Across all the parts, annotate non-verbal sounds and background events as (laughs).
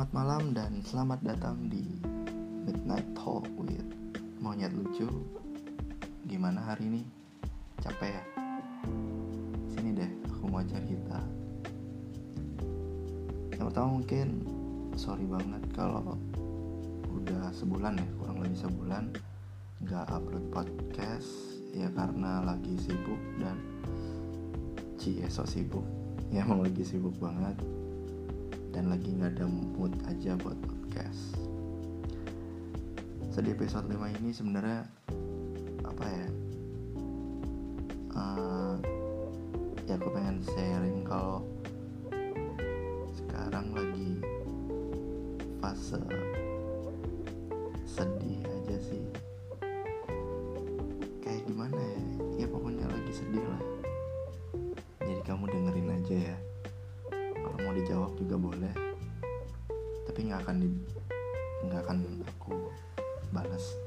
Selamat malam dan selamat datang di Midnight Talk with Monyet Lucu. Gimana hari ini? Capek ya? Sini deh, aku mau cerita Yang pertama mungkin sorry banget kalau udah sebulan ya, kurang lebih sebulan Gak upload podcast. Ya karena lagi sibuk dan Cie so sibuk. Ya emang lagi sibuk banget dan lagi nggak ada mood aja buat podcast. So di episode 5 ini sebenarnya apa ya? Uh, ya aku pengen sharing kalau sekarang lagi fase sedih aja sih. Boleh. Tapi nggak akan di nggak akan aku balas.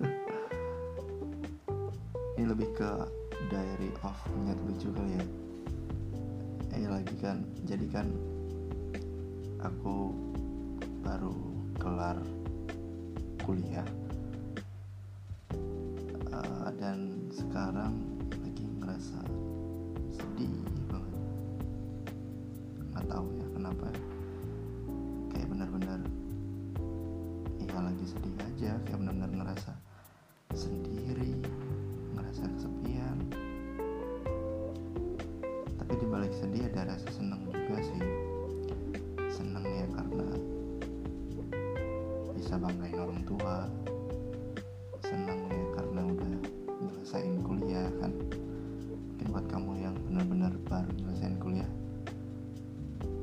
(laughs) Ini lebih ke diary of niat lucu kali ya. Eh lagi kan jadi kan aku baru kelar kuliah. Uh, dan sekarang lagi ngerasa sedih banget nggak tahu ya kenapa kayak benar-benar ya lagi sedih aja kayak benar-benar ngerasa sendiri ngerasa kesepian. Tapi dibalik sedih ada rasa seneng juga sih. Seneng ya karena bisa banggain orang tua. Seneng ya karena udah nyelesain kuliah kan. Mungkin buat kamu yang benar-benar baru nyelesain kuliah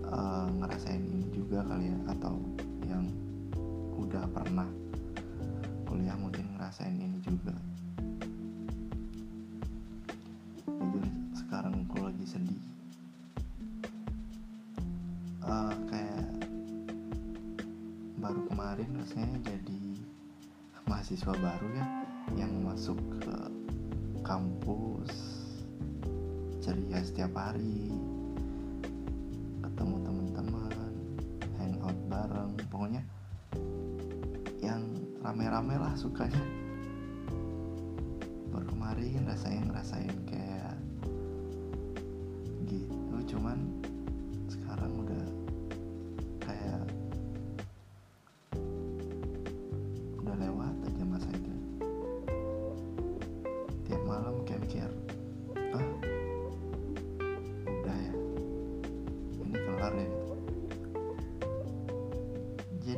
uh, ngerasain ini juga kali ya atau yang udah pernah kuliah mungkin ngerasain ini juga. Jujur sekarang aku lagi sedih. Uh, kayak baru kemarin rasanya jadi mahasiswa baru ya yang masuk ke kampus ceria setiap hari pokoknya yang rame-rame lah sukanya. Baru kemarin rasanya ngerasain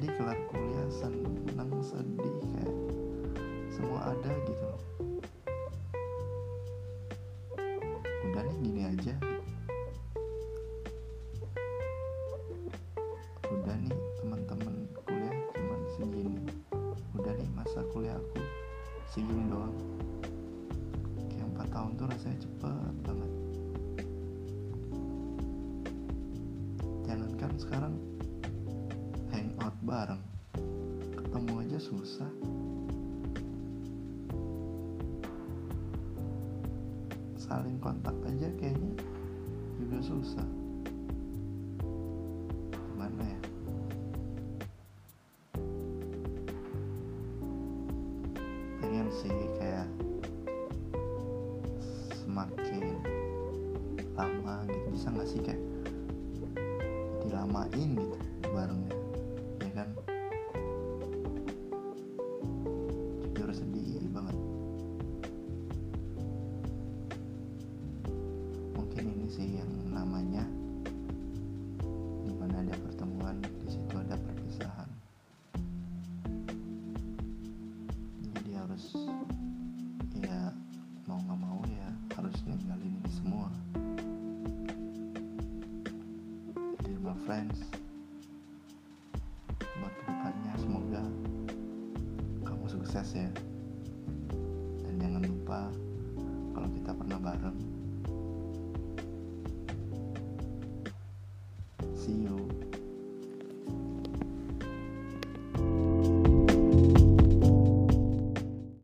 jadi kelar kuliah senang sedih kayak semua ada gitu loh. Udah nih gini aja. Udah nih teman-teman kuliah cuman segini. Udah nih masa kuliah aku segini doang. Kayak empat tahun tuh rasanya cepet banget. Jangankan sekarang bareng. Ketemu aja susah. Saling kontak aja kayaknya juga susah. Gimana ya? Pengen sih kayak semakin lama gitu. Bisa gak sih kayak dilamain gitu barengnya sih yang namanya. Di mana ada pertemuan di situ ada perpisahan. Jadi harus ya mau nggak mau ya harus ninggalin ini semua. Jadi my friends buat ke depannya semoga kamu sukses ya